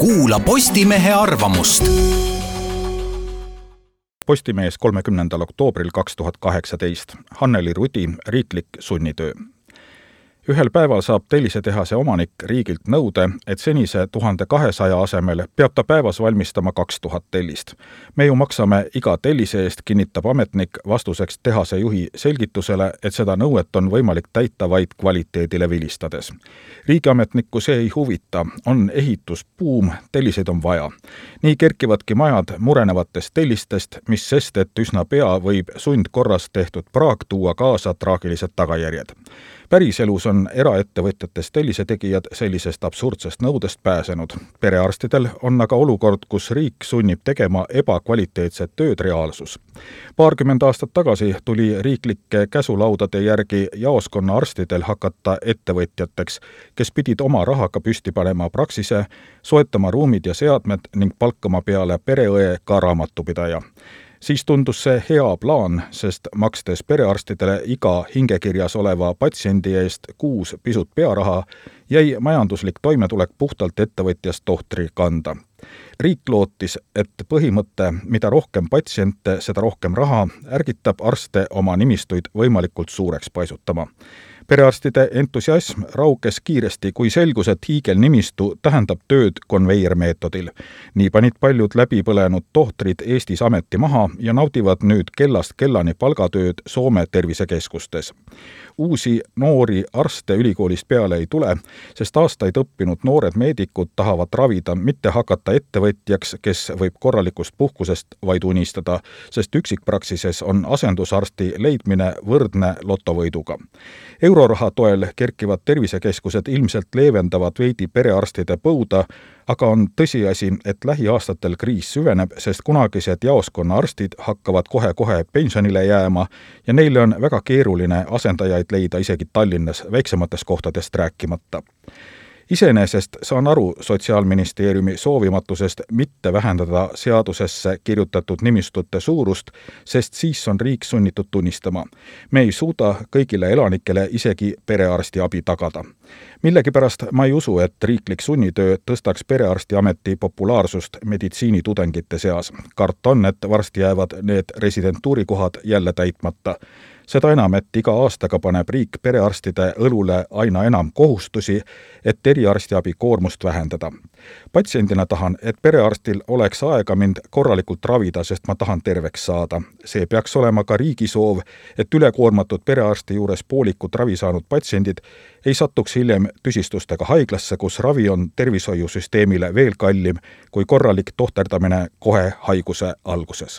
kuula Postimehe arvamust. Postimees kolmekümnendal oktoobril kaks tuhat kaheksateist. Hanneli Rudi riiklik sunnitöö ühel päeval saab tellisetehase omanik riigilt nõude, et senise tuhande kahesaja asemel peab ta päevas valmistama kaks tuhat tellist. me ju maksame iga tellise eest, kinnitab ametnik vastuseks tehase juhi selgitusele, et seda nõuet on võimalik täita vaid kvaliteedile vilistades. riigiametnikku see ei huvita, on ehitusbuum, telliseid on vaja. nii kerkivadki majad murenevatest tellistest, mis sest, et üsna pea võib sundkorras tehtud praak tuua kaasa traagilised tagajärjed päriselus on eraettevõtjatest tellisetegijad sellisest absurdsest nõudest pääsenud. perearstidel on aga olukord, kus riik sunnib tegema ebakvaliteetset tööd reaalsus. paarkümmend aastat tagasi tuli riiklike käsulaudade järgi jaoskonna arstidel hakata ettevõtjateks, kes pidid oma rahaga püsti panema praksise, soetama ruumid ja seadmed ning palkama peale pereõe ka raamatupidaja siis tundus see hea plaan, sest makstes perearstidele iga hingekirjas oleva patsiendi eest kuus pisut pearaha, jäi majanduslik toimetulek puhtalt ettevõtjast tohtri kanda. riik lootis, et põhimõte, mida rohkem patsiente, seda rohkem raha, ärgitab arste oma nimistuid võimalikult suureks paisutama perearstide entusiasm rauges kiiresti, kui selgus, et hiigelnimistu tähendab tööd konveiermeetodil. nii panid paljud läbipõlenud tohtrid Eestis ameti maha ja naudivad nüüd kellast kellani palgatööd Soome tervisekeskustes. uusi noori arste ülikoolist peale ei tule, sest aastaid õppinud noored meedikud tahavad ravida, mitte hakata ettevõtjaks, kes võib korralikust puhkusest vaid unistada, sest üksikpraksises on asendusarsti leidmine võrdne lotovõiduga euroraha toel kerkivad tervisekeskused ilmselt leevendavad veidi perearstide põuda, aga on tõsiasi, et lähiaastatel kriis süveneb, sest kunagised jaoskonna arstid hakkavad kohe-kohe pensionile jääma ja neile on väga keeruline asendajaid leida isegi Tallinnas, väiksematest kohtadest rääkimata iseenesest saan aru Sotsiaalministeeriumi soovimatusest mitte vähendada seadusesse kirjutatud nimistute suurust, sest siis on riik sunnitud tunnistama. me ei suuda kõigile elanikele isegi perearstiabi tagada. millegipärast ma ei usu, et riiklik sunnitöö tõstaks perearstiameti populaarsust meditsiinitudengite seas. karta on, et varsti jäävad need residentuurikohad jälle täitmata seda enam, et iga aastaga paneb riik perearstide õlule aina enam kohustusi, et eriarstiabi koormust vähendada. patsiendina tahan, et perearstil oleks aega mind korralikult ravida, sest ma tahan terveks saada. see peaks olema ka riigi soov, et ülekoormatud perearsti juures poolikut ravi saanud patsiendid ei satuks hiljem tüsistustega haiglasse, kus ravi on tervishoiusüsteemile veel kallim kui korralik tohterdamine kohe haiguse alguses